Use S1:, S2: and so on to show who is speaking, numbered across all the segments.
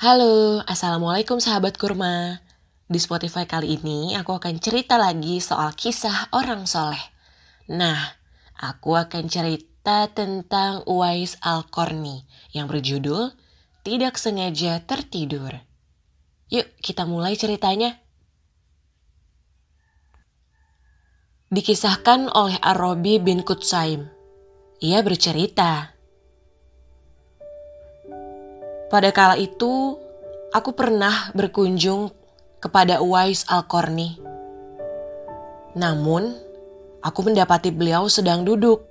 S1: Halo, Assalamualaikum sahabat kurma. Di Spotify kali ini aku akan cerita lagi soal kisah orang soleh. Nah, aku akan cerita tentang Uwais Al-Qarni yang berjudul Tidak Sengaja Tertidur. Yuk kita mulai ceritanya. Dikisahkan oleh Arabi bin Kutsaim. Ia bercerita, pada kala itu, aku pernah berkunjung kepada Uwais Al-Qarni. Namun, aku mendapati beliau sedang duduk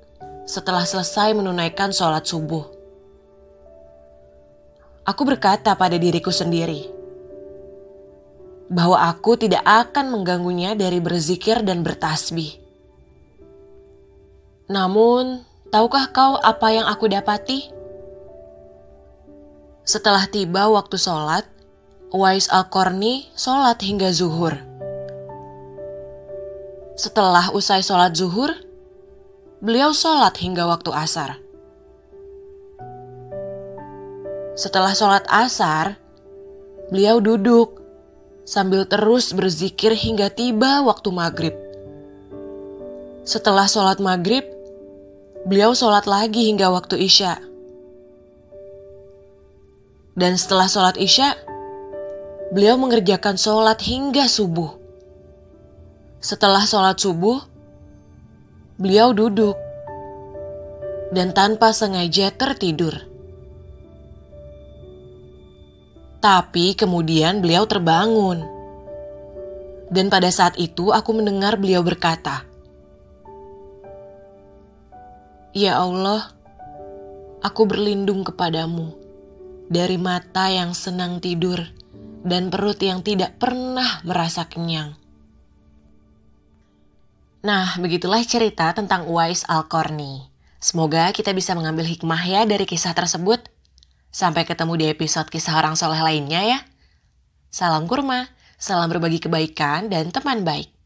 S1: setelah selesai menunaikan sholat subuh. Aku berkata pada diriku sendiri bahwa aku tidak akan mengganggunya dari berzikir dan bertasbih. Namun, tahukah kau apa yang aku dapati? Setelah tiba waktu sholat, Wais Al-Qarni sholat hingga zuhur. Setelah usai sholat zuhur, beliau sholat hingga waktu asar. Setelah sholat asar, beliau duduk sambil terus berzikir hingga tiba waktu maghrib. Setelah sholat maghrib, beliau sholat lagi hingga waktu isya. Dan setelah sholat isya, beliau mengerjakan sholat hingga subuh. Setelah sholat subuh, beliau duduk dan tanpa sengaja tertidur. Tapi kemudian beliau terbangun. Dan pada saat itu aku mendengar beliau berkata, "Ya Allah, aku berlindung kepadamu dari mata yang senang tidur dan perut yang tidak pernah merasa kenyang. Nah, begitulah cerita tentang Uwais Al-Qarni. Semoga kita bisa mengambil hikmah ya dari kisah tersebut. Sampai ketemu di episode kisah orang soleh lainnya ya. Salam kurma, salam berbagi kebaikan dan teman baik.